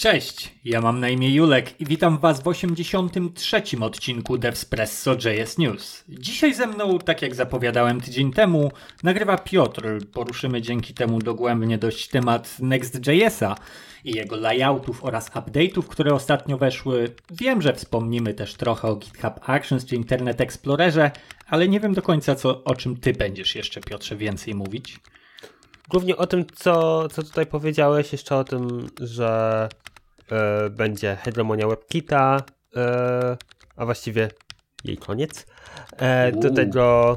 Cześć, ja mam na imię Julek i witam Was w 83. odcinku Devspresso JS News. Dzisiaj ze mną, tak jak zapowiadałem tydzień temu, nagrywa Piotr. Poruszymy dzięki temu dogłębnie dość temat Next.js'a i jego layoutów oraz update'ów, które ostatnio weszły. Wiem, że wspomnimy też trochę o GitHub Actions czy Internet Explorerze, ale nie wiem do końca co, o czym Ty będziesz jeszcze, Piotrze, więcej mówić. Głównie o tym, co, co tutaj powiedziałeś, jeszcze o tym, że e, będzie hegemonia WebKita, e, a właściwie jej koniec. E, do tego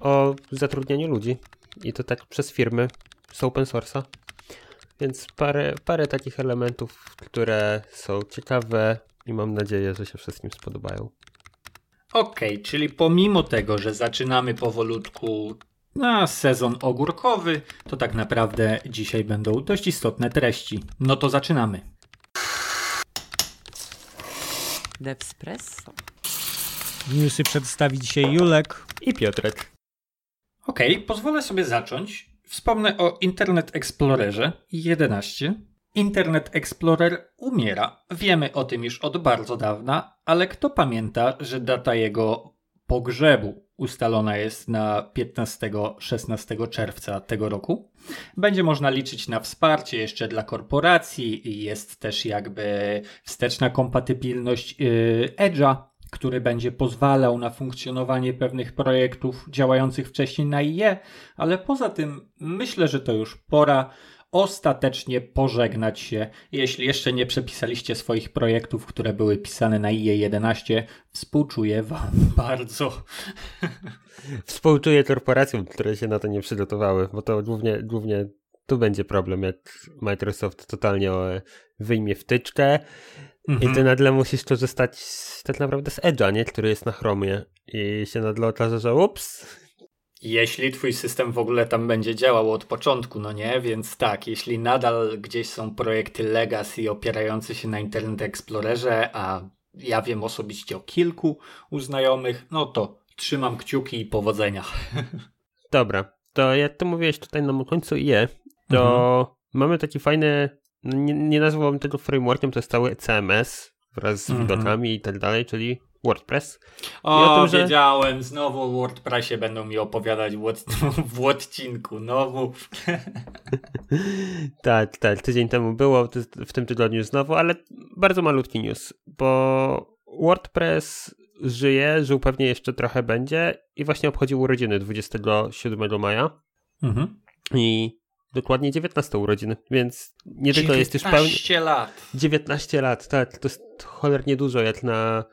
o zatrudnianiu ludzi i to tak przez firmy z open source'a. Więc parę, parę takich elementów, które są ciekawe i mam nadzieję, że się wszystkim spodobają. Okej, okay, czyli pomimo tego, że zaczynamy powolutku na sezon ogórkowy, to tak naprawdę dzisiaj będą dość istotne treści. No to zaczynamy. Devspresso. Newsy przedstawi dzisiaj Julek i Piotrek. Okej, okay, pozwolę sobie zacząć. Wspomnę o Internet Explorerze 11. Internet Explorer umiera. Wiemy o tym już od bardzo dawna, ale kto pamięta, że data jego pogrzebu ustalona jest na 15-16 czerwca tego roku. Będzie można liczyć na wsparcie jeszcze dla korporacji jest też jakby wsteczna kompatybilność yy, Edge'a, który będzie pozwalał na funkcjonowanie pewnych projektów działających wcześniej na IE, ale poza tym myślę, że to już pora ostatecznie pożegnać się. Jeśli jeszcze nie przepisaliście swoich projektów, które były pisane na IE11, współczuję Wam bardzo. Współczuję korporacjom, które się na to nie przygotowały, bo to głównie, głównie tu będzie problem, jak Microsoft totalnie wyjmie wtyczkę mhm. i ty nagle musisz korzystać tak naprawdę z Edge'a, nie? który jest na Chromie i się nagle okaże, że ups, jeśli twój system w ogóle tam będzie działał od początku, no nie? Więc tak, jeśli nadal gdzieś są projekty legacy opierające się na Internet Explorerze, a ja wiem osobiście o kilku u znajomych, no to trzymam kciuki i powodzenia. Dobra, to jak to mówiłeś tutaj na końcu je, to mhm. mamy taki fajny, nie, nie nazwałbym tego frameworkiem, to jest cały CMS wraz z mhm. widokami i tak dalej, czyli WordPress. O, o tym, że... wiedziałem, znowu o WordPressie będą mi opowiadać w odcinku, znowu. tak, tak, tydzień temu było, w tym tygodniu znowu, ale bardzo malutki news, bo WordPress żyje, żył pewnie jeszcze trochę będzie i właśnie obchodził urodziny 27 maja. Mhm. I dokładnie 19 urodziny, więc nie tylko jest już pełni... 19 lat. 19 lat, tak, to jest cholernie dużo jak na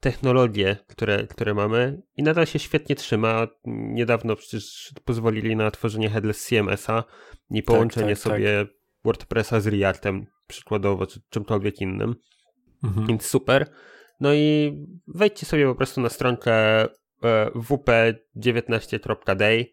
technologie, które, które mamy i nadal się świetnie trzyma. Niedawno przecież pozwolili na tworzenie headless CMS-a i połączenie tak, tak, sobie tak. WordPressa z Reactem przykładowo, czy czymkolwiek innym. Mhm. Więc super. No i wejdźcie sobie po prostu na stronkę e, wp19.day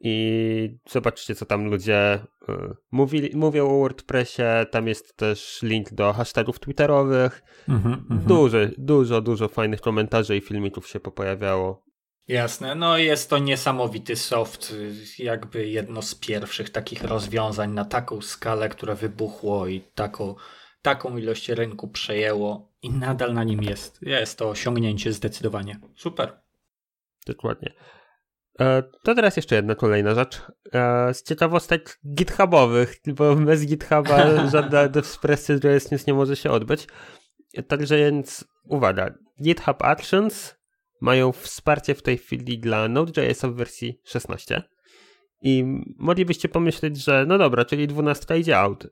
i zobaczcie, co tam ludzie y, mówi, mówią o WordPressie. Tam jest też link do hashtagów twitterowych. Mm -hmm, dużo, dużo, dużo fajnych komentarzy i filmików się pojawiało. Jasne, no jest to niesamowity soft, jakby jedno z pierwszych takich rozwiązań na taką skalę, które wybuchło i taką, taką ilość rynku przejęło i nadal na nim jest. Jest to osiągnięcie zdecydowanie. Super. Dokładnie. E, to teraz jeszcze jedna kolejna rzecz. E, z ciekawostek GitHubowych, bo bez GitHuba żadna Devspresso JS News nie może się odbyć. Także więc uwaga, GitHub Actions mają wsparcie w tej chwili dla Node.js w wersji 16. I moglibyście pomyśleć, że no dobra, czyli 12 idzie out.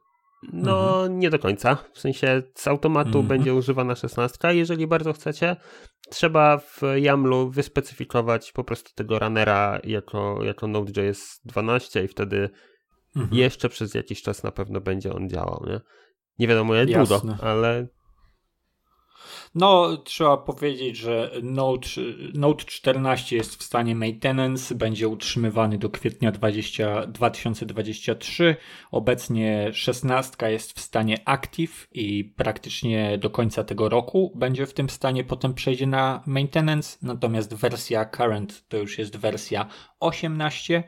No, mhm. nie do końca. W sensie z automatu mhm. będzie używana 16. Jeżeli bardzo chcecie, trzeba w YAMLu wyspecyfikować po prostu tego runnera jako, jako Node.js 12 i wtedy mhm. jeszcze przez jakiś czas na pewno będzie on działał, nie? Nie wiadomo jak długo, ale No, trzeba powiedzieć, że Note, Note 14 jest w stanie maintenance, będzie utrzymywany do kwietnia 20, 2023. Obecnie 16 jest w stanie active i praktycznie do końca tego roku będzie w tym stanie, potem przejdzie na maintenance, natomiast wersja current to już jest wersja 18,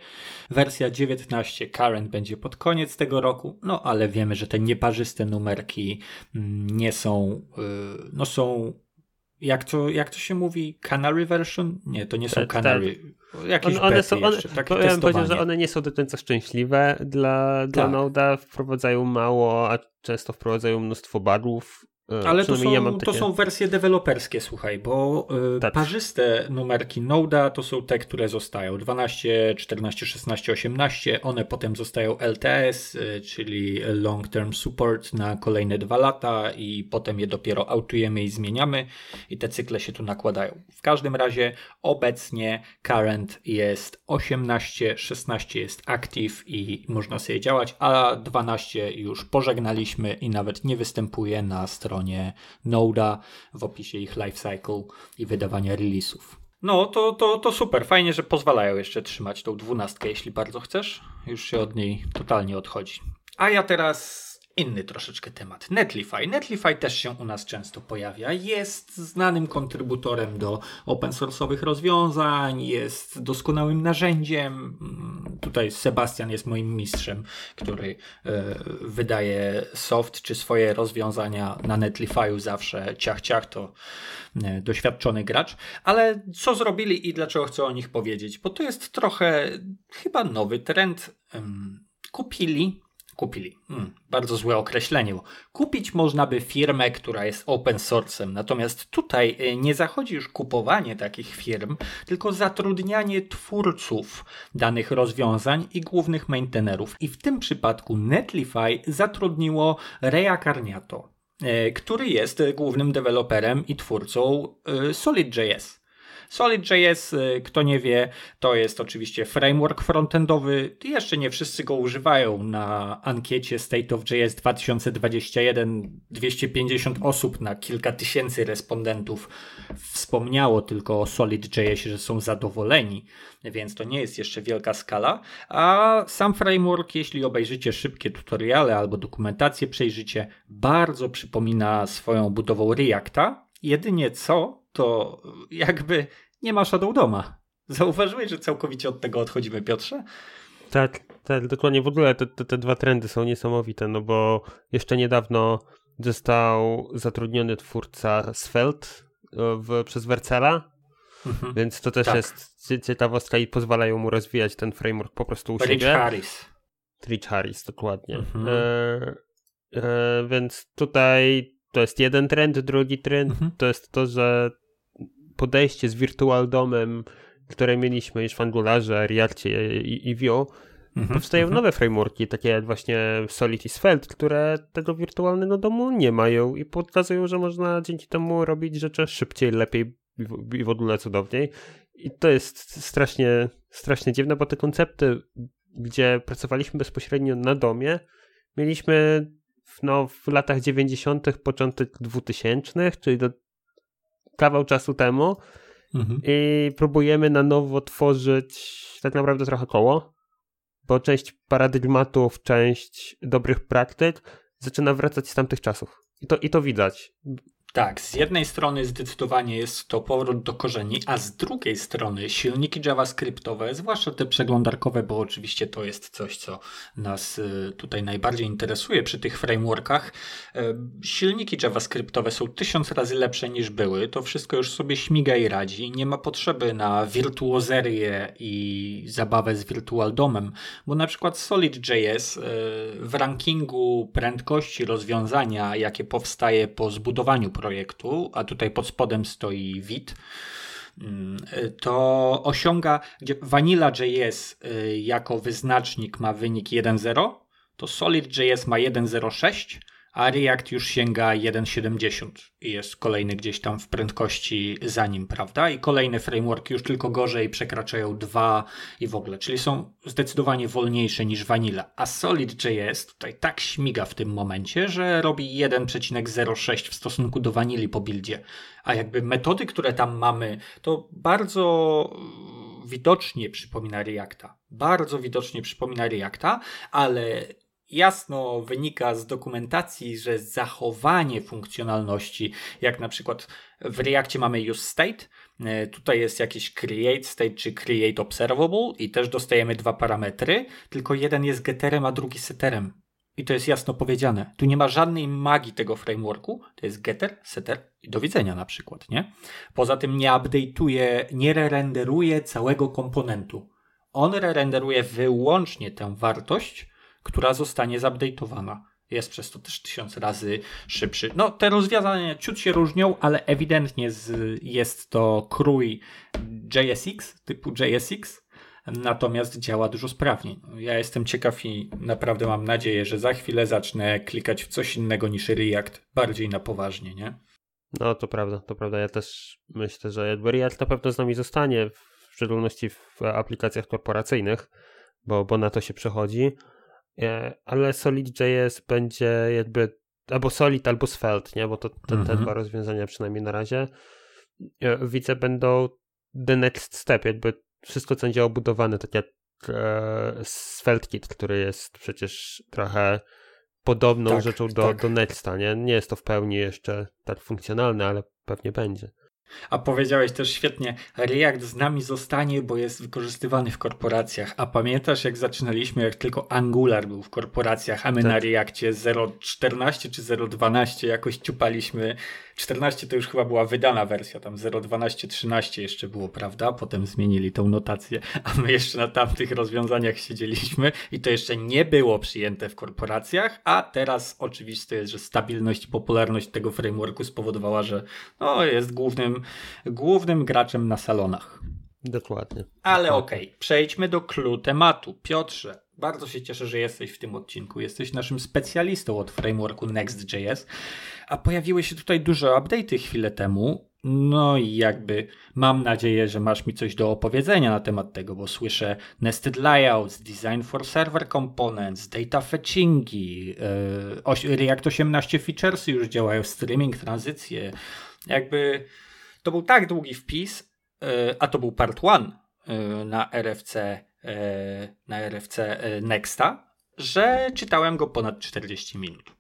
wersja 19 current będzie pod koniec tego roku, no ale wiemy, że te nieparzyste numerki mm, nie są, y, no są jak to, jak to się mówi? Canary version? Nie, to nie są tak, canary. Tak. Jakieś one, one są, one, takie powiem powiedzieć, że one nie są do końca szczęśliwe dla, dla tak. Node'a. Wprowadzają mało, a często wprowadzają mnóstwo bugów Ale to są, ja takie... to są wersje deweloperskie, słuchaj, bo y, tak. parzyste numerki Node'a to są te, które zostają 12, 14, 16, 18. One potem zostają LTS, y, czyli Long Term Support na kolejne dwa lata i potem je dopiero autujemy i zmieniamy i te cykle się tu nakładają. W każdym razie obecnie current jest 18, 16 jest active i można sobie działać, a 12 już pożegnaliśmy i nawet nie występuje na stronie stronie Noda w opisie ich lifecycle i wydawania releasów. No, to, to, to super. Fajnie, że pozwalają jeszcze trzymać tą dwunastkę, jeśli bardzo chcesz. Już się od niej totalnie odchodzi. A ja teraz inny troszeczkę temat. Netlify. Netlify też się u nas często pojawia. Jest znanym kontrybutorem do open source'owych rozwiązań, jest doskonałym narzędziem. Mm, tutaj Sebastian jest moim mistrzem, który e, wydaje soft czy swoje rozwiązania na Netlify'u zawsze ciach ciach to e, doświadczony gracz. Ale co zrobili i dlaczego chcę o nich powiedzieć? Bo to jest trochę chyba nowy trend. Kupili kupili. Hmm, bardzo złe określenie. Kupić można by firmę, która jest open source'em, natomiast tutaj e, nie zachodzi już kupowanie takich firm, tylko zatrudnianie twórców danych rozwiązań i głównych maintainerów. I w tym przypadku Netlify zatrudniło Rea Carniato, e, który jest głównym deweloperem i twórcą SolidJS. SolidJS, y, kto nie wie, to jest oczywiście framework frontendowy. Jeszcze nie wszyscy go używają. Na ankiecie State of JS 2021 250 osób na kilka tysięcy respondentów wspomniało tylko o SolidJS, że są zadowoleni, więc to nie jest jeszcze wielka skala. A sam framework, jeśli obejrzycie szybkie tutoriale albo dokumentację przejrzycie, bardzo przypomina swoją budową Reacta. Jedynie co, to jakby nie ma Shadow Doma. Zauważyłeś, że całkowicie od tego odchodzimy, Piotrze? Tak, tak, dokładnie. W ogóle te, te, te dwa trendy są niesamowite, no bo jeszcze niedawno został zatrudniony twórca Svelte w, przez Wercela, mhm. więc to też tak. jest ciekawostka i pozwalają mu rozwijać ten framework po prostu u Rich siebie. Harris. Rich Harris, dokładnie. Mhm. E, e, więc tutaj to jest jeden trend, drugi trend mhm. to jest to, że podejście z Virtual Domem, które mieliśmy już w Angularze, Reactie i, i Vue, mhm, powstają mhm. nowe frameworki, takie jak właśnie Solid i Svelte, które tego wirtualnego domu nie mają i pokazują, że można dzięki temu robić rzeczy szybciej, lepiej i w ogóle cudowniej. I to jest strasznie, strasznie dziwne, bo te koncepty, gdzie pracowaliśmy bezpośrednio na domie, mieliśmy no, w latach 90., początek 2000, czyli do kawał czasu temu mhm. i próbujemy na nowo tworzyć tak naprawdę trochę koło, bo część paradygmatów, część dobrych praktyk zaczyna wracać z tamtych czasów. I to, i to widać. Tak, z jednej strony zdecydowanie jest to powrót do korzeni, a z drugiej strony silniki JavaScriptowe, zwłaszcza te przeglądarkowe, bo oczywiście to jest coś, co nas y, tutaj najbardziej interesuje przy tych frameworkach. Y, silniki JavaScriptowe są tysiąc razy lepsze niż były. To wszystko już sobie śmiga i radzi. Nie ma potrzeby na wirtuozerię i zabawę z Virtual Domem, bo na przykład SolidJS y, w rankingu prędkości rozwiązania, jakie powstaje po zbudowaniu projektu, a tutaj pod spodem stoi WIT, mm, to osiąga, gdzie Vanilla.js y, jako wyznacznik ma wynik 1.0, to SolidJS ma 1.06, a React już sięga 1.70 i jest kolejny gdzieś tam w prędkości za nim, prawda? I kolejne frameworki już tylko gorzej przekraczają 2 i w ogóle, czyli są zdecydowanie wolniejsze niż Vanilla. A Solid.js tutaj tak śmiga w tym momencie, że robi 1,06 w stosunku do Vanilli po buildzie. A jakby metody, które tam mamy, to bardzo widocznie przypomina Reacta. Bardzo widocznie przypomina Reacta, ale jasno wynika z dokumentacji, że zachowanie funkcjonalności, jak na przykład w Reactie mamy use state, e, tutaj jest jakiś create state czy create observable i też dostajemy dwa parametry, tylko jeden jest getterem, a drugi setterem. I to jest jasno powiedziane. Tu nie ma żadnej magii tego frameworku. To jest getter, setter i do widzenia na przykład, nie? Poza tym nie update'uje, nie re-renderuje całego komponentu. On re-renderuje wyłącznie tę wartość, która zostanie zupdate'owana. Jest przez to też tysiąc razy szybszy. No, te rozwiązania ciut się różnią, ale ewidentnie z, jest to krój JSX, typu JSX, natomiast działa dużo sprawniej. Ja jestem ciekaw i naprawdę mam nadzieję, że za chwilę zacznę klikać w coś innego niż React, bardziej na poważnie, nie? No, to prawda, to prawda. Ja też myślę, że React na pewno z nami zostanie, w szczególności w aplikacjach korporacyjnych, bo, bo na to się przechodzi. E, ale Solid.js będzie jakby albo Solid, albo Svelte, nie? bo to te, te mhm. dwa rozwiązania przynajmniej na razie e, widzę będą the next step, jakby wszystko co będzie obudowane, tak jak e, SvelteKit, który jest przecież trochę podobną tak, rzeczą do, tak. do Nexta, nie? Nie jest to w pełni jeszcze tak funkcjonalne, ale pewnie będzie. A powiedziałeś też świetnie, React z nami zostanie, bo jest wykorzystywany w korporacjach. A pamiętasz, jak zaczynaliśmy, jak tylko Angular był w korporacjach, a my tak. na Reactie 0.14 czy 0.12 jakoś ciupaliśmy 14 to już chyba była wydana wersja, tam 0.12, 13 jeszcze było, prawda? Potem zmienili tą notację, a my jeszcze na tamtych rozwiązaniach siedzieliśmy i to jeszcze nie było przyjęte w korporacjach, a teraz oczywiste jest, że stabilność i popularność tego frameworku spowodowała, że no, jest głównym, głównym graczem na salonach. Dokładnie. Ale okej, okay, przejdźmy do clue tematu. Piotrze, bardzo się cieszę, że jesteś w tym odcinku. Jesteś naszym specjalistą od frameworku Next.js, a pojawiły się tutaj duże update'y chwilę temu. No i jakby mam nadzieję, że masz mi coś do opowiedzenia na temat tego, bo słyszę nested layouts, design for server components, data fetchingi, yy, React 18 features już działają, streaming, tranzycje. Jakby to był tak długi wpis, yy, a to był part one yy, na RFC na RFC e, Nexta, że czytałem go ponad 40 minut.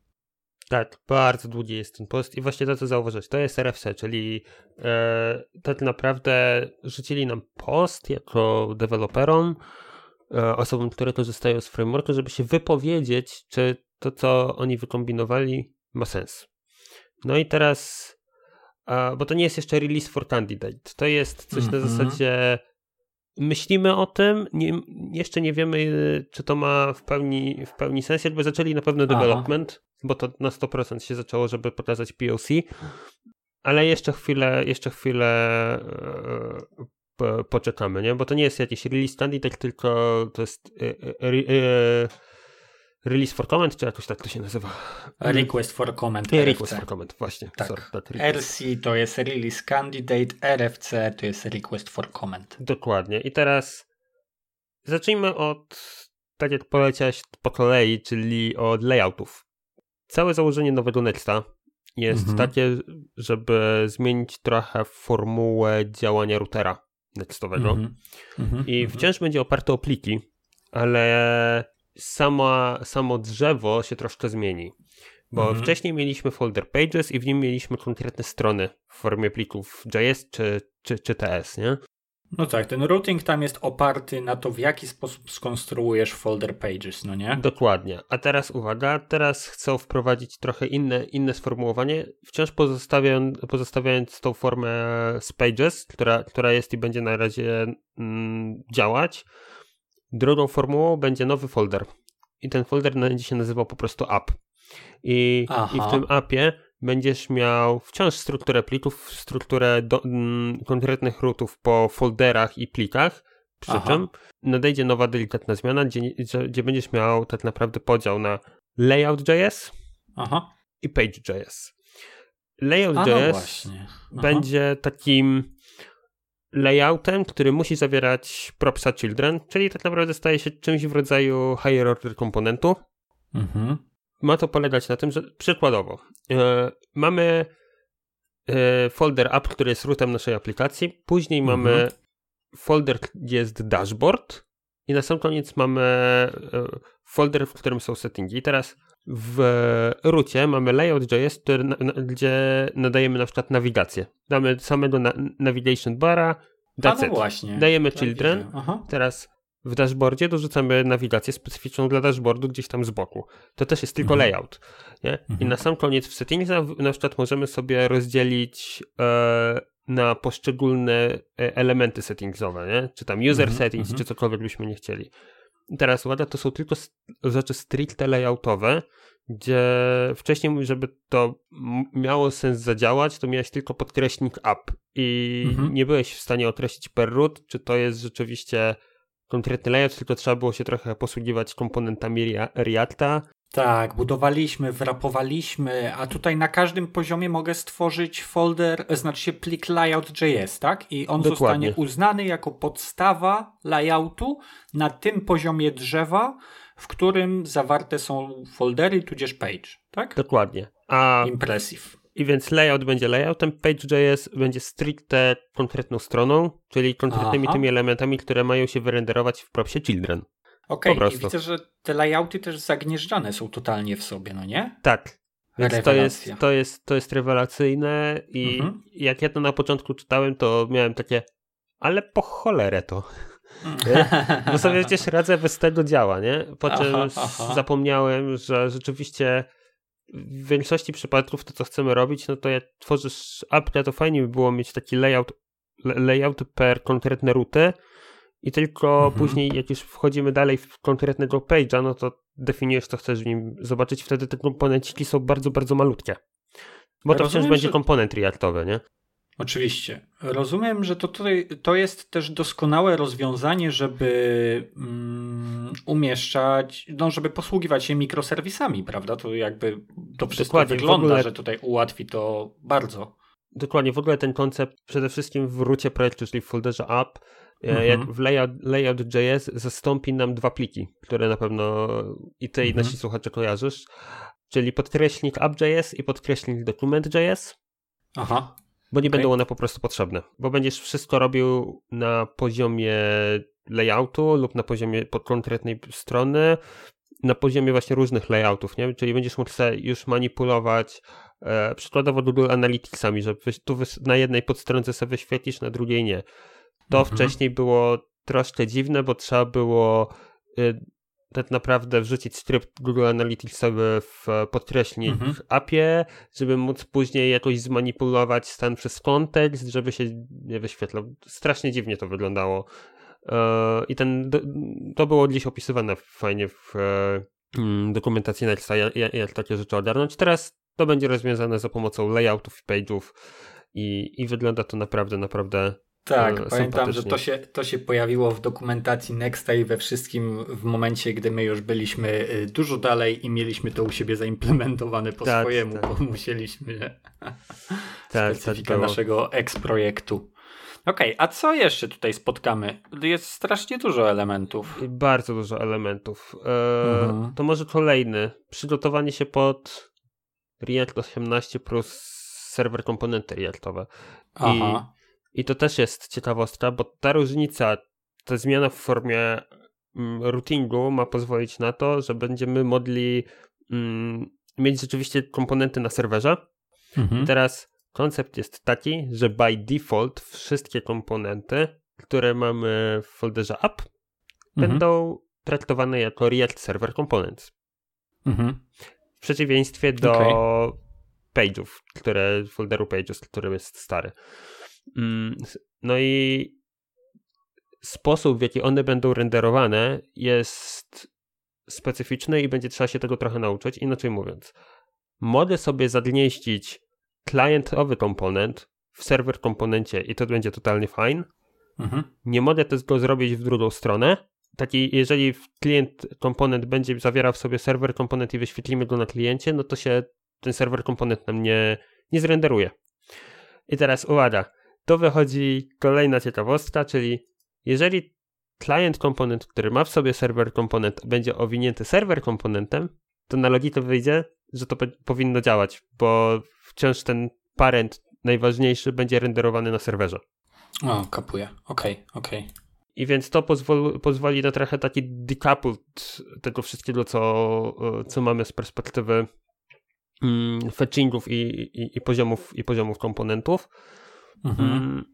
Tak, bardzo długi jest ten post i właśnie to, co zauważyłeś, to jest RFC, czyli e, tak naprawdę rzucili nam post jako deweloperom, e, osobom, które korzystają z frameworku, żeby się wypowiedzieć, czy to, co oni wykombinowali, ma sens. No i teraz, e, bo to nie jest jeszcze release for candidate, to jest coś mm -hmm. na mhm. zasadzie myślimy o tym, nie, jeszcze nie wiemy, czy to ma w pełni, w pełni sens, jakby zaczęli na pewno development, Aha. bo to na 100% się zaczęło, żeby pokazać POC, ale jeszcze chwilę, jeszcze chwilę e, po, poczekamy, nie? Bo to nie jest jakiś release candidate, tylko to jest e, e, Release for comment, czy jakoś tak to się nazywa? Request for comment. Nie, request for comment, właśnie. Tak. Sorry, RC to jest Release Candidate, RFC to jest Request for comment. Dokładnie. I teraz zacznijmy od, tak jak poleciałeś po kolei, czyli od layoutów. Całe założenie nowego Nexta jest mhm. takie, żeby zmienić trochę formułę działania routera nextowego. Mhm. Mhm. I mhm. wciąż będzie oparte o pliki, ale sama, samo drzewo się troszkę zmieni. Bo mhm. wcześniej mieliśmy folder pages i w nim mieliśmy konkretne strony w formie plików JS czy, czy, czy TS, nie? No tak, ten routing tam jest oparty na to, w jaki sposób skonstruujesz folder pages, no nie? Dokładnie. A teraz uwaga, teraz chcą wprowadzić trochę inne, inne sformułowanie, wciąż pozostawiając, pozostawiając tą formę z pages, która, która jest i będzie na razie mm, działać, Drugą formułą będzie nowy folder. I ten folder będzie się nazywał po prostu app. I, i w tym appie będziesz miał wciąż strukturę plików, strukturę do, mm, konkretnych rootów po folderach i plikach. Przy Aha. czym nadejdzie nowa delikatna zmiana, gdzie, gdzie będziesz miał tak naprawdę podział na layout.js, Aha. i Page.js. Layout.js no będzie takim layoutem, który musi zawierać propsa children, czyli tak naprawdę staje się czymś w rodzaju higher order komponentu. Mhm. Ma to polegać na tym, że przykładowo e, mamy e, folder app, który jest rootem naszej aplikacji, później mhm. mamy folder, gdzie jest dashboard i na sam koniec mamy e, folder, w którym są settingi. I teraz w rucie mamy layout.js, gdzie nadajemy na przykład nawigację. Damy samego na, navigation bara, that's no właśnie. Dajemy tak children. Teraz w dashboardzie dorzucamy nawigację specyficzną dla dashboardu gdzieś tam z boku. To też jest tylko mhm. layout. Nie? Mhm. I na sam koniec w settings na, na przykład możemy sobie rozdzielić e, na poszczególne e, elementy settingsowe, nie? czy tam user mhm. settings, mhm. czy cokolwiek byśmy nie chcieli. Teraz ładne to są tylko rzeczy stricte layoutowe, gdzie wcześniej, żeby to miało sens zadziałać, to miałeś tylko podkreśnik up i mhm. nie byłeś w stanie określić per root, czy to jest rzeczywiście konkretny layout, tylko trzeba było się trochę posługiwać komponentami Reacta. Tak, budowaliśmy, wrapowaliśmy, a tutaj na każdym poziomie mogę stworzyć folder, znaczy się plik layout.js, tak? I on Dokładnie. zostanie uznany jako podstawa layoutu na tym poziomie drzewa, w którym zawarte są foldery, tudzież page, tak? Dokładnie. A... Impressive. I więc layout będzie layoutem, page.js będzie stricte konkretną stroną, czyli konkretnymi Aha. tymi elementami, które mają się wyrenderować w propsie children. Okej, okay, i widzę, że te layouty też zagnieżdżane są totalnie w sobie, no nie? Tak. Więc to jest, to, jest, to jest rewelacyjne i mhm. jak ja to na początku czytałem, to miałem takie, ale po cholerę to. Bo sobie przecież radzę bez tego działa, nie? Po czym aha, aha. zapomniałem, że rzeczywiście w większości przypadków to, co chcemy robić, no to jak tworzysz apkę, to fajnie by było mieć taki layout, layout per konkretne ruty i tylko mhm. później, jak już wchodzimy dalej w konkretnego page'a, no to definiujesz, co chcesz w nim zobaczyć. Wtedy te komponenciki są bardzo, bardzo malutkie. Bo to wciąż będzie że... komponent reactowy, nie? Oczywiście. Rozumiem, że to, tutaj, to jest też doskonałe rozwiązanie, żeby um, umieszczać, no, żeby posługiwać się mikroserwisami, prawda? To jakby to wszystko Dokładnie, wygląda, ogóle... że tutaj ułatwi to bardzo. Dokładnie, w ogóle ten koncept przede wszystkim w rucie projektu, czyli w folderze app. Jak w layout, layout.js zastąpi nam dwa pliki, które na pewno i ty mhm. i nasi słuchacze kojarzysz, czyli podkreślnik app.js i podkreślnik document.js. Aha bo nie okay. będą one po prostu potrzebne, bo będziesz wszystko robił na poziomie layoutu lub na poziomie pod konkretnej strony, na poziomie właśnie różnych layoutów, nie? Czyli będziesz mógł sobie już manipulować e, przykładowo Google Analyticsami, że tu na jednej podstronce sobie wyświetlisz, na drugiej nie. To mhm. wcześniej było troszkę dziwne, bo trzeba było y, tak naprawdę wrzucić tryb Google Analytics sobie w podkreślnik mhm. w appie, żeby móc później jakoś zmanipulować stan przez kontekst, żeby się nie wyświetlał. Strasznie dziwnie to wyglądało. E, I ten, to było gdzieś opisywane fajnie w mm, dokumentacji Nexta, jak, jak takie rzeczy ogarnąć. Teraz to będzie rozwiązane za pomocą layoutów i page'ów i, i wygląda to naprawdę, naprawdę tak, e, pamiętam, że to się, to się pojawiło w dokumentacji Nexta i we wszystkim w momencie, gdy my już byliśmy y, dużo dalej i mieliśmy to u siebie zaimplementowane po tak, swojemu, tak. bo musieliśmy tak, specyfikę tak naszego ex-projektu. Okej, okay, a co jeszcze tutaj spotkamy? Jest strasznie dużo elementów. Bardzo dużo elementów. E, mhm. To może kolejny. Przygotowanie się pod React 18 plus serwer komponenty Reactowe. Aha. I to też jest ciekawostka, bo ta różnica, ta zmiana w formie mm, routingu ma pozwolić na to, że będziemy mogli mm, mieć rzeczywiście komponenty na serwerze. Mhm. I teraz koncept jest taki, że by default wszystkie komponenty, które mamy w folderze app, mhm. będą traktowane jako React Server Components. Mhm. W przeciwieństwie do okay. page'ów, które, folderu pages, który jest stary. Mm, no i sposób, w jaki one będą renderowane, jest specyficzny i będzie trzeba się tego trochę nauczyć. Inaczej mówiąc, mogę sobie zadnieścić klientowy komponent w serwer komponencie i to będzie totalnie fajne. Mhm. Nie mogę tego zrobić w drugą stronę. Taki, jeżeli klient komponent będzie zawierał w sobie serwer komponent i wyświetlimy go na kliencie, no to się ten serwer komponent nam nie, nie zrenderuje. I teraz uwaga, to wychodzi kolejna ciekawostka, czyli jeżeli client komponent, który ma w sobie serwer komponent, będzie owinięty serwer komponentem, to na logikę wyjdzie, że to powinno działać, bo wciąż ten parent najważniejszy będzie renderowany na serwerze. O, kapuję. Okej, okay, okej. Okay. I więc to pozwoli, pozwoli na trochę taki decoupled tego wszystkiego, co, co mamy z perspektywy mm, fetchingów i, i, i, poziomów, i poziomów komponentów. Mhm. Mm,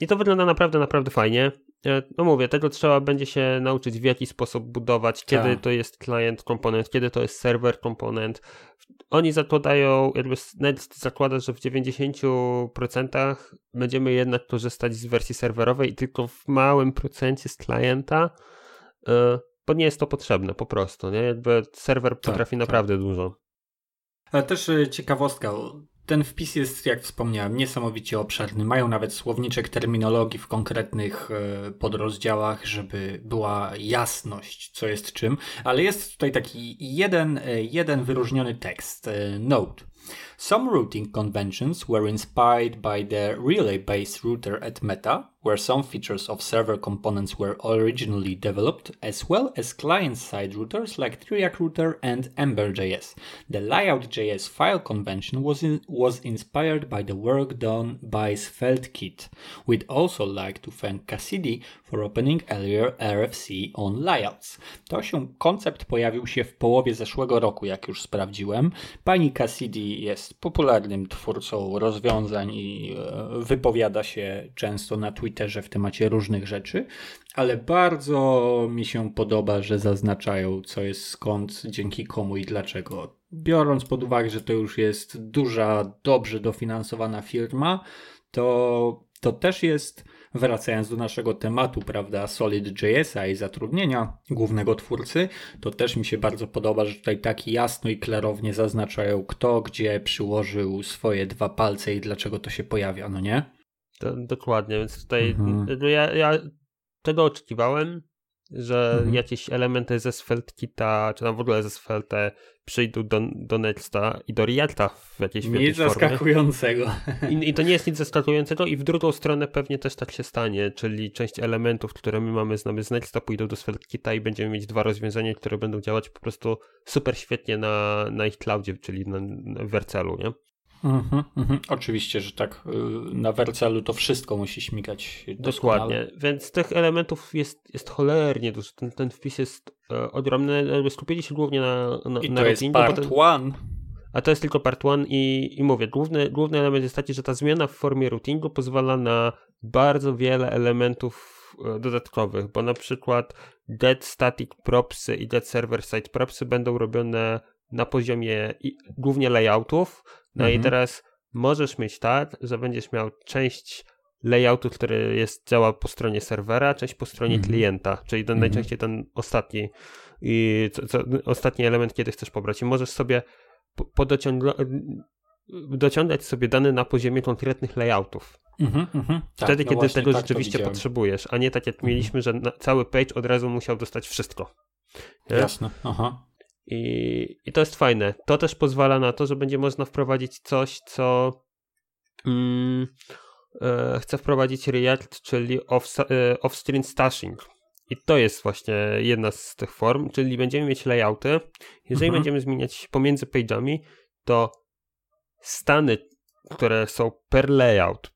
I to wygląda naprawdę, naprawdę fajnie. E, no mówię, tego trzeba będzie się nauczyć w jaki sposób budować, kiedy tak. to jest client komponent, kiedy to jest server komponent. Oni zakładają, jakby Next zakłada, że w 90% będziemy jednak korzystać z wersji serwerowej i tylko w małym procencie z klienta, e, bo nie jest to potrzebne po prostu, nie? Jakby serwer tak, potrafi tak. naprawdę dużo. Ale też e, ciekawostka, ten wpis jest, jak wspomniałem, niesamowicie obszerny. Mają nawet słowniczek terminologii w konkretnych e, podrozdziałach, żeby była jasność, co jest czym, ale jest tutaj taki jeden, e, jeden wyróżniony tekst. E, note. Some routing conventions were inspired by the relay-based router at Meta, where some features of server components were originally developed, as well as client-side routers like Triac Router and Ember.js. The Layout.js file convention was, in, was inspired by the work done by SvelteKit. We'd also like to thank Cassidy for opening earlier RFC on layouts. To się, koncept pojawił się w połowie zeszłego roku, jak już sprawdziłem. Pani Cassidy jest popularnym twórcą rozwiązań i e, wypowiada się często na Twitterze Twitterze w temacie różnych rzeczy, ale bardzo mi się podoba, że zaznaczają, co jest skąd, dzięki komu i dlaczego. Biorąc pod uwagę, że to już jest duża, dobrze dofinansowana firma, to, to też jest, wracając do naszego tematu, prawda, Solid.jsa i zatrudnienia głównego twórcy, to też mi się bardzo podoba, że tutaj tak jasno i klarownie zaznaczają, kto gdzie przyłożył swoje dwa palce i dlaczego to się pojawia, no nie? To, dokładnie, więc tutaj mhm. ja, ja tego oczekiwałem, że mhm. jakieś elementy ze SvelteKita, czy tam w ogóle ze Svelte przyjdą do, do Nexta i do Reacta w jakiejś Nic zaskakującego. I, I, to nie jest nic zaskakującego i w drugą stronę pewnie też tak się stanie, czyli część elementów, które my mamy znamy z Nexta pójdą do SvelteKita i będziemy mieć dwa rozwiązania, które będą działać po prostu super świetnie na, na ich cloudzie, czyli na, na Vercelu, nie? Mhm, mhm. Oczywiście, że tak. Y, na Wercelu to wszystko musi śmigać. Doskonale. Dokładnie, więc tych elementów jest, jest cholernie dużo. Ten, ten wpis jest e, ogromny. Skupili się głównie na, na, I na to jest part ten, one. A to jest tylko part one i, i mówię, główny, główny element jest taki, że ta zmiana w formie routingu pozwala na bardzo wiele elementów e, dodatkowych, bo na przykład dead static propsy i dead server side propsy będą robione na poziomie głównie layoutów, no mhm. i teraz możesz mieć tak, że będziesz miał część layoutu, który jest, działa po stronie serwera, część po stronie mhm. klienta, czyli ten, mhm. najczęściej ten ostatni i co, co, ostatni element, kiedy chcesz pobrać. I możesz sobie podociągać dociągać sobie dane na poziomie konkretnych layoutów. Mhm. Tak, Wtedy, no kiedy tego tak rzeczywiście potrzebujesz, a nie tak jak mhm. mieliśmy, że cały page od razu musiał dostać wszystko. Nie? Jasne, aha. I, I to jest fajne. To też pozwala na to, że będzie można wprowadzić coś, co mm, e, chce wprowadzić React, czyli off, e, off-screen stashing. I to jest właśnie jedna z tych form, czyli będziemy mieć layouty. Jeżeli mhm. będziemy zmieniać pomiędzy page'ami, to stany, które są per layout,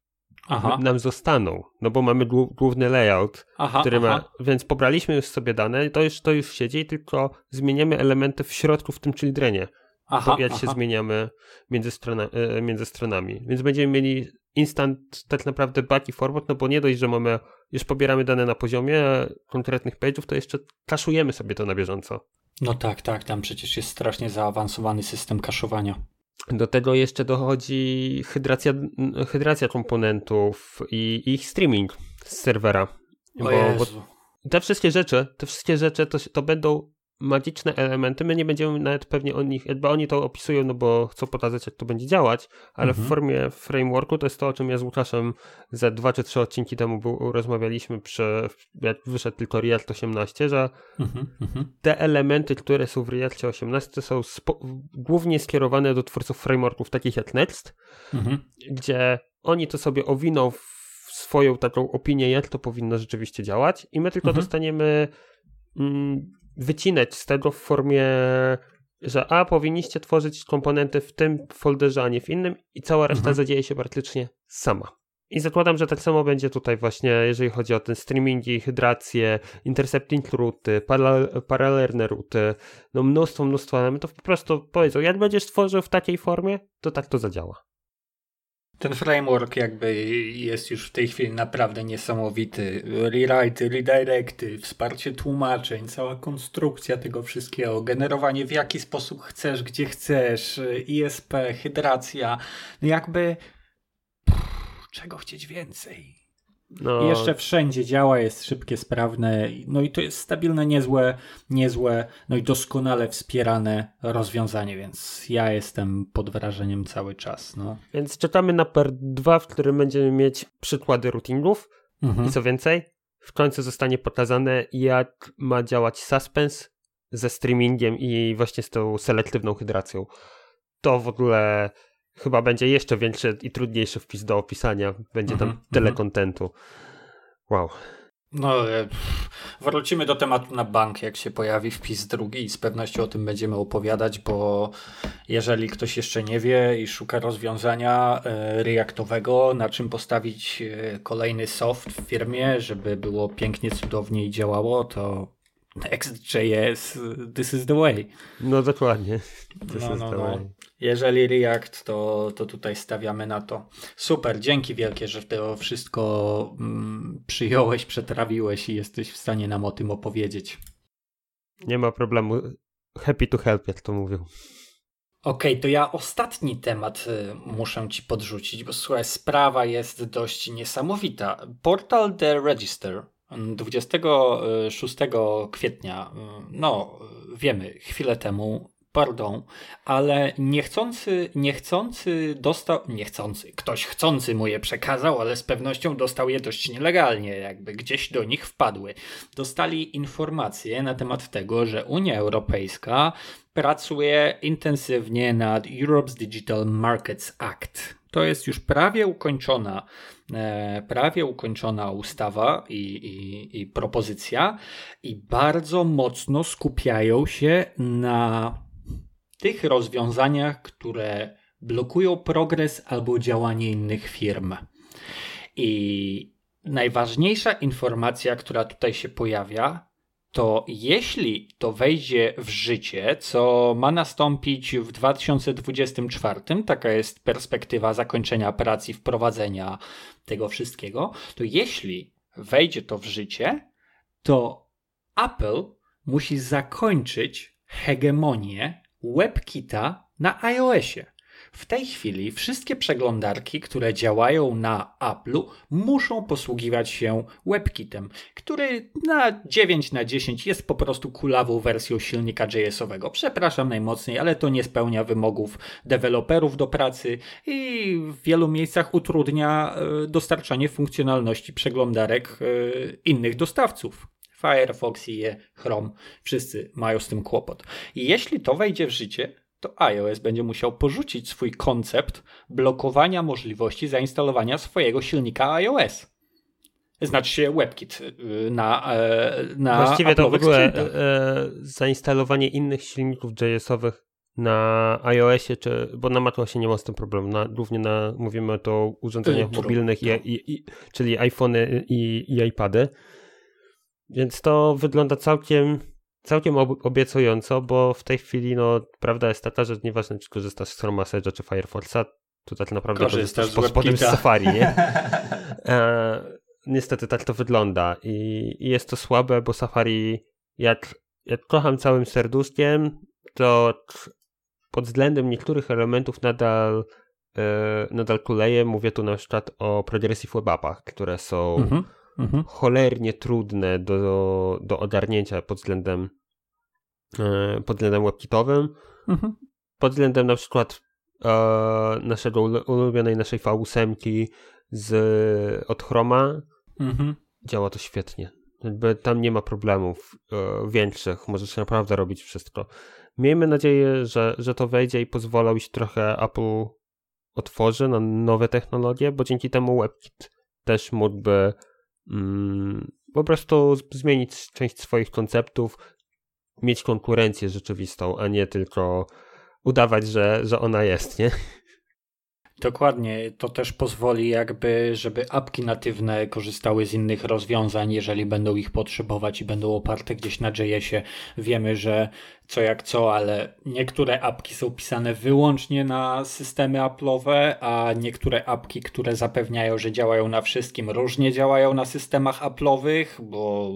aha. nam zostaną, no bo mamy główny layout, aha, który aha. ma, więc pobraliśmy już sobie dane, to już, to już siedzi, tylko zmieniamy elementy w środku w tym childrenie, aha, jak się zmieniamy między, strona, e, między stronami, więc będziemy mieli instant tak naprawdę back i forward, no bo nie dość, że mamy, już pobieramy dane na poziomie konkretnych page'ów, to jeszcze kaszujemy sobie to na bieżąco. No tak, tak, tam przecież jest strasznie zaawansowany system kaszowania. Do tego jeszcze dochodzi hydracja, hydracja komponentów i ich streaming z serwera. Bo, bo, te wszystkie rzeczy, te wszystkie rzeczy to, to będą magiczne elementy, my nie będziemy nawet pewnie o nich, jakby oni to opisują, no bo chcą pokazać, jak to będzie działać, ale mhm. w formie frameworku to jest to, o czym ja z Łukaszem za dwa czy trzy odcinki temu był, rozmawialiśmy przy, jak wyszedł tylko React 18, że mhm, mhm. te elementy, które są w React 18 są głównie skierowane do twórców frameworków takich jak Next, mhm. gdzie oni to sobie owiną w swoją taką opinię, jak to powinno rzeczywiście działać i my tylko mhm. dostaniemy mm, wycinać z tego w formie, że a, powinniście tworzyć komponenty w tym folderze, a nie w innym i cała reszta mhm. zadzieje się praktycznie sama. I zakładam, że tak samo będzie tutaj właśnie, jeżeli chodzi o ten streamingi, hydrację, intercepting ruty, paralelne ruty, no mnóstwo, mnóstwo elementów. Po prostu powiedzą, jak będziesz tworzył w takiej formie, to tak to zadziała. Ten framework jakby jest już w tej chwili naprawdę niesamowity. Rewrite, redirecty, wsparcie tłumaczeń, cała konstrukcja tego wszystkiego, generowanie w jaki sposób chcesz, gdzie chcesz, ISP, hydracja. No jakby czego chcieć więcej? No. I jeszcze wszędzie działa, jest szybkie, sprawne, no i to jest stabilne, niezłe, niezłe, no i doskonale wspierane rozwiązanie, więc ja jestem pod wrażeniem cały czas. No. Więc czekamy na PER 2, w którym będziemy mieć przykłady routingów mhm. i co więcej, w końcu zostanie pokazane, jak ma działać suspense ze streamingiem i właśnie z tą selektywną hydracją. To w ogóle chyba będzie jeszcze większy i trudniejszy wpis do opisania. Będzie tam mm -hmm, tyle kontentu. Wow. No, e, wrócimy do tematu na bank, jak się pojawi wpis drugi i z pewnością o tym będziemy opowiadać, bo jeżeli ktoś jeszcze nie wie i szuka rozwiązania e, reaktowego, na czym postawić e, kolejny soft w firmie, żeby było pięknie, cudownie i działało, to Next.js, this is the way. No dokładnie. This no, no, no. Jeżeli React, to, to tutaj stawiamy na to. Super, dzięki wielkie, że to wszystko mm, przyjąłeś, przetrawiłeś i jesteś w stanie nam o tym opowiedzieć. Nie ma problemu. Happy to help, jak to mówią. Okej, okay, to ja ostatni temat y, muszę ci podrzucić, bo słuchaj, sprawa jest dość niesamowita. Portal The Register 26 kwietnia, y, no wiemy, chwilę temu, pardon, ale niechcący, niechcący dostał, niechcący, ktoś chcący mu je przekazał, ale z pewnością dostał je dość nielegalnie, jakby gdzieś do nich wpadły. Dostali informacje na temat tego, że Unia Europejska pracuje intensywnie nad Europe's Digital Markets Act. To jest już prawie ukończona E, prawie ukończona ustawa i, i, i propozycja, i bardzo mocno skupiają się na tych rozwiązaniach, które blokują progres albo działanie innych firm. I najważniejsza informacja, która tutaj się pojawia, to jeśli to wejdzie w życie, co ma nastąpić w 2024, taka jest perspektywa zakończenia prac i wprowadzenia tego wszystkiego, to jeśli wejdzie to w życie, to Apple musi zakończyć hegemonię WebKita na iOSie. W tej chwili wszystkie przeglądarki, które działają na Apple'u, muszą posługiwać się WebKitem, który na 9 na 10 jest po prostu kulawą wersją silnika JS-owego. Przepraszam najmocniej, ale to nie spełnia wymogów deweloperów do pracy i w wielu miejscach utrudnia e, dostarczanie funkcjonalności przeglądarek e, innych dostawców. Firefox i Chrome, wszyscy mają z tym kłopot. I jeśli to wejdzie w życie, to iOS będzie musiał porzucić swój koncept blokowania możliwości zainstalowania swojego silnika iOS. Znaczy się WebKit y, na, e, na Właściwie to w ogóle e, zainstalowanie innych silników JS-owych na iOSie, czy, bo na macOSie nie ma z tym problemu. Na, głównie na, mówimy o urządzeniach mobilnych, i, i, i, czyli iPhony i, i iPady. Więc to wygląda całkiem całkiem obiecująco, bo w tej chwili no, prawda jest taka, że nieważne czy korzystasz z Chrome Message'a czy Firefoxa, to tak naprawdę korzystasz, pod spodem z Safari, nie? e, niestety tak to wygląda I, i jest to słabe, bo Safari jak, jak kocham całym serduszkiem, to pod względem niektórych elementów nadal e, nadal kuleje. Mówię tu na przykład o Progressive Web Appach, które są mm -hmm. cholernie trudne do, do ogarnięcia pod względem e, pod względem webkitowym. Mhm. Pod względem na przykład e, naszego ulubionej naszej V8 z, od Chroma mhm. działa to świetnie. Jakby tam nie ma problemów e, większych, możesz naprawdę robić wszystko. Miejmy nadzieję, że, że to wejdzie i pozwolą się trochę Apple otworzy na nowe technologie, bo dzięki temu WebKit też mógłby po prostu zmienić część swoich konceptów, mieć konkurencję rzeczywistą, a nie tylko udawać, że, że ona jest, nie? Dokładnie, to też pozwoli jakby, żeby apki natywne korzystały z innych rozwiązań, jeżeli będą ich potrzebować i będą oparte gdzieś na JS-ie. Wiemy, że co jak co, ale niektóre apki są pisane wyłącznie na systemy Apple'owe, a niektóre apki, które zapewniają, że działają na wszystkim, różnie działają na systemach Apple'owych, bo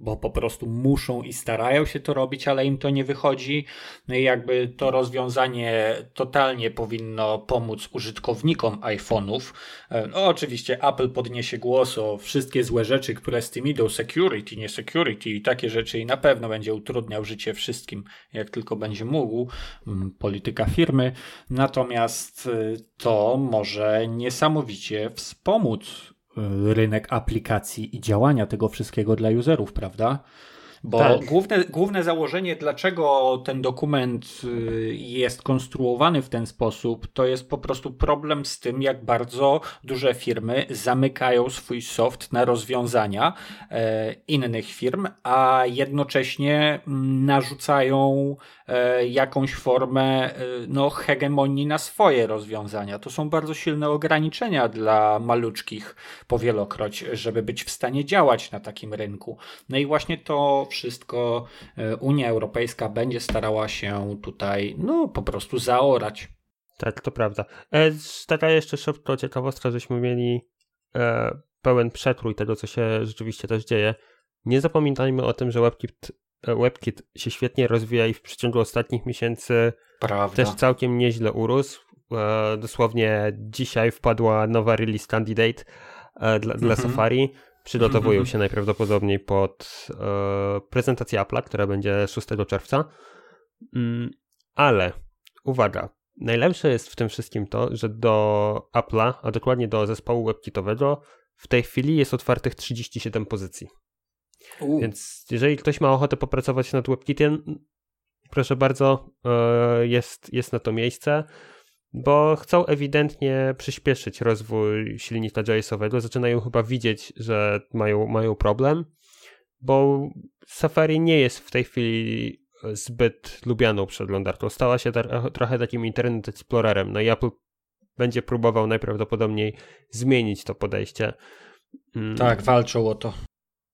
bo po prostu muszą i starają się to robić, ale im to nie wychodzi. No i jakby to rozwiązanie totalnie powinno pomóc użytkownikom iPhone'ów. E, no oczywiście Apple podniesie głos o wszystkie złe rzeczy, które z tym idą, security, nie security i takie rzeczy i na pewno będzie utrudniał życie wszystkim, jak tylko będzie mógł, mm, polityka firmy. Natomiast e, to może niesamowicie wspomóc rynek aplikacji i działania tego wszystkiego dla userów, prawda? Bo tak. główne, główne założenie, dlaczego ten dokument y, jest konstruowany w ten sposób, to jest po prostu problem z tym, jak bardzo duże firmy zamykają swój soft na rozwiązania e, innych firm, a jednocześnie mm, narzucają e, jakąś formę e, no, hegemonii na swoje rozwiązania. To są bardzo silne ograniczenia dla maluczkich powielokroć, żeby być w stanie działać na takim rynku. No i właśnie to wszystko e, Unia Europejska będzie starała się tutaj no po prostu zaorać. Tak, to prawda. E, taka jeszcze szybko ciekawostka, żeśmy mieli e, pełen przekrój tego, co się rzeczywiście też dzieje. Nie zapominajmy o tym, że WebKit, e, WebKit się świetnie rozwija i w przeciągu ostatnich miesięcy prawda. też całkiem nieźle urósł. E, dosłownie dzisiaj wpadła nowa release candidate e, dla, dla mhm. Safari przygotowują się najprawdopodobniej pod e, prezentację Apple'a, która będzie 6 czerwca. Mm, ale uwaga, najlepsze jest w tym wszystkim to, że do Apple'a, a dokładnie do zespołu webkitowego, w tej chwili jest otwartych 37 pozycji. U. Więc jeżeli ktoś ma ochotę popracować nad WebKitem, proszę bardzo, e, jest, jest na to miejsce bo chcą ewidentnie przyspieszyć rozwój silnika JS-owego. Zaczynają chyba widzieć, że mają, mają problem, bo Safari nie jest w tej chwili zbyt lubianą przeglądarką. Stała się trochę takim Internet Explorerem. No i Apple będzie próbował najprawdopodobniej zmienić to podejście. Mm. Tak, walczą o to.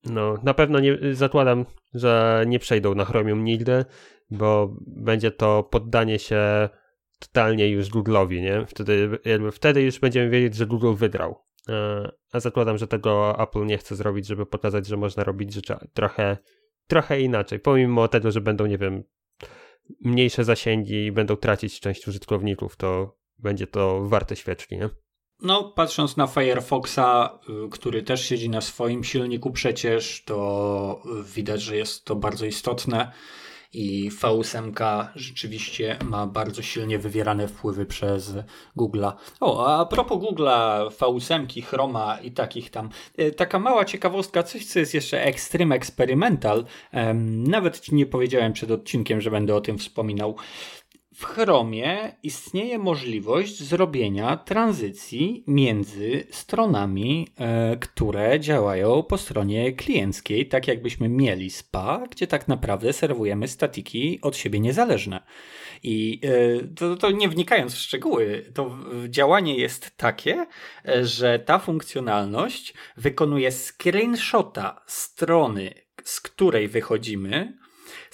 No, na pewno nie, zakładam, że nie przejdą na Chromium nigdy, bo będzie to poddanie się totalnie już Google'owi, nie? Wtedy, jakby wtedy już będziemy wiedzieć, że Google wygrał. E, a zakładam, że tego Apple nie chce zrobić, żeby pokazać, że można robić rzeczy trochę, trochę inaczej. Pomimo tego, że będą, nie wiem, mniejsze zasięgi i będą tracić część użytkowników, to będzie to warte świeczki, nie? No, patrząc na Firefoxa, y, który też siedzi na swoim silniku przecież, to widać, że jest to bardzo istotne i V8 rzeczywiście ma bardzo silnie wywierane wpływy przez Google'a. O, a propos Google'a, V8, Chroma i takich tam, e, taka mała ciekawostka, coś co jest jeszcze extreme experimental, nawet ci nie powiedziałem przed odcinkiem, że będę o tym wspominał. W Chromie istnieje możliwość zrobienia tranzycji między stronami, e, które działają po stronie klienckiej, tak jakbyśmy mieli SPA, gdzie tak naprawdę serwujemy statiki od siebie niezależne. I e, to, to nie wnikając w szczegóły, to działanie jest takie, e, że ta funkcjonalność wykonuje screenshota strony, z której wychodzimy,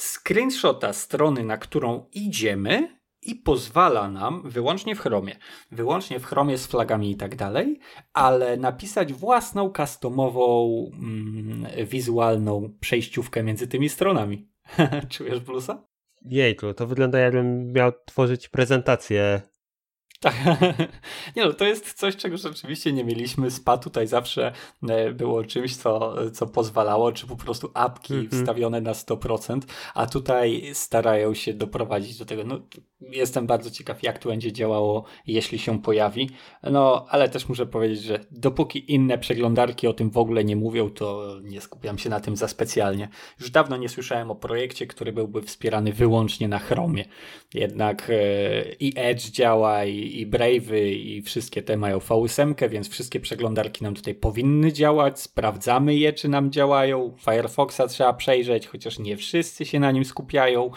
screenshota strony, na którą idziemy i pozwala nam wyłącznie w Chromie, wyłącznie w Chromie z flagami i tak dalej, ale napisać własną customową, mm, wizualną przejściówkę między tymi stronami. Czujesz plusa? Jejku, to wygląda jakbym miał tworzyć prezentację Tak. Nie no, to jest coś, czego rzeczywiście nie mieliśmy. SPA tutaj zawsze e, było czymś, co, co pozwalało, czy po prostu apki mm -hmm. wstawione na 100%, a tutaj starają się doprowadzić do tego. No, jestem bardzo ciekaw, jak to będzie działało, jeśli się pojawi. No, ale też muszę powiedzieć, że dopóki inne przeglądarki o tym w ogóle nie mówią, to nie skupiam się na tym za specjalnie. Już dawno nie słyszałem o projekcie, który byłby wspierany wyłącznie na Chromie. Jednak e, i Edge działa, i, i Brave'y, i wszystkie te mają V8, więc wszystkie przeglądarki nam tutaj powinny działać. Sprawdzamy je, czy nam działają. Firefoxa trzeba przejrzeć, chociaż nie wszyscy się na nim skupiają,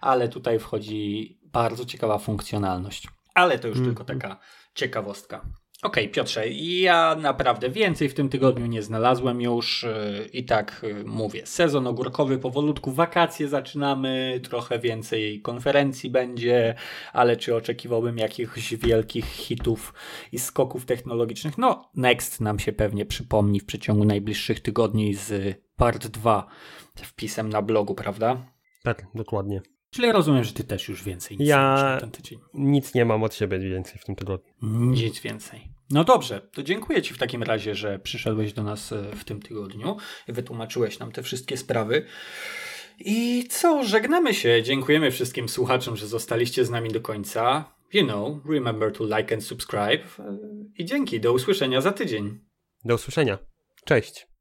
ale tutaj wchodzi bardzo ciekawa funkcjonalność. Ale to już mm. tylko taka ciekawostka. Okej, okay, Piotrze, ja naprawdę więcej w tym tygodniu nie znalazłem już yy, i tak yy, mówię. Sezon ogórkowy powolutku, wakacje zaczynamy, trochę więcej konferencji będzie, ale czy oczekiwałbym jakichś wielkich hitów i skoków technologicznych? No, Next nam się pewnie przypomni w przeciągu najbliższych tygodni z part 2 wpisem na blogu, prawda? Tak, dokładnie. Czyli rozumiem, że ty też już więcej nic ja nie ten tydzień. nic nie mam od siebie więcej w tym tygodniu. Nic więcej. No dobrze, to dziękuję ci w takim razie, że przyszedłeś do nas e, w tym tygodniu i wytłumaczyłeś nam te wszystkie sprawy. I co, żegnamy się. Dziękujemy wszystkim słuchaczom, że zostaliście z nami do końca. You know, remember to like and subscribe. E, I dzięki, do usłyszenia za tydzień. Do usłyszenia. Cześć.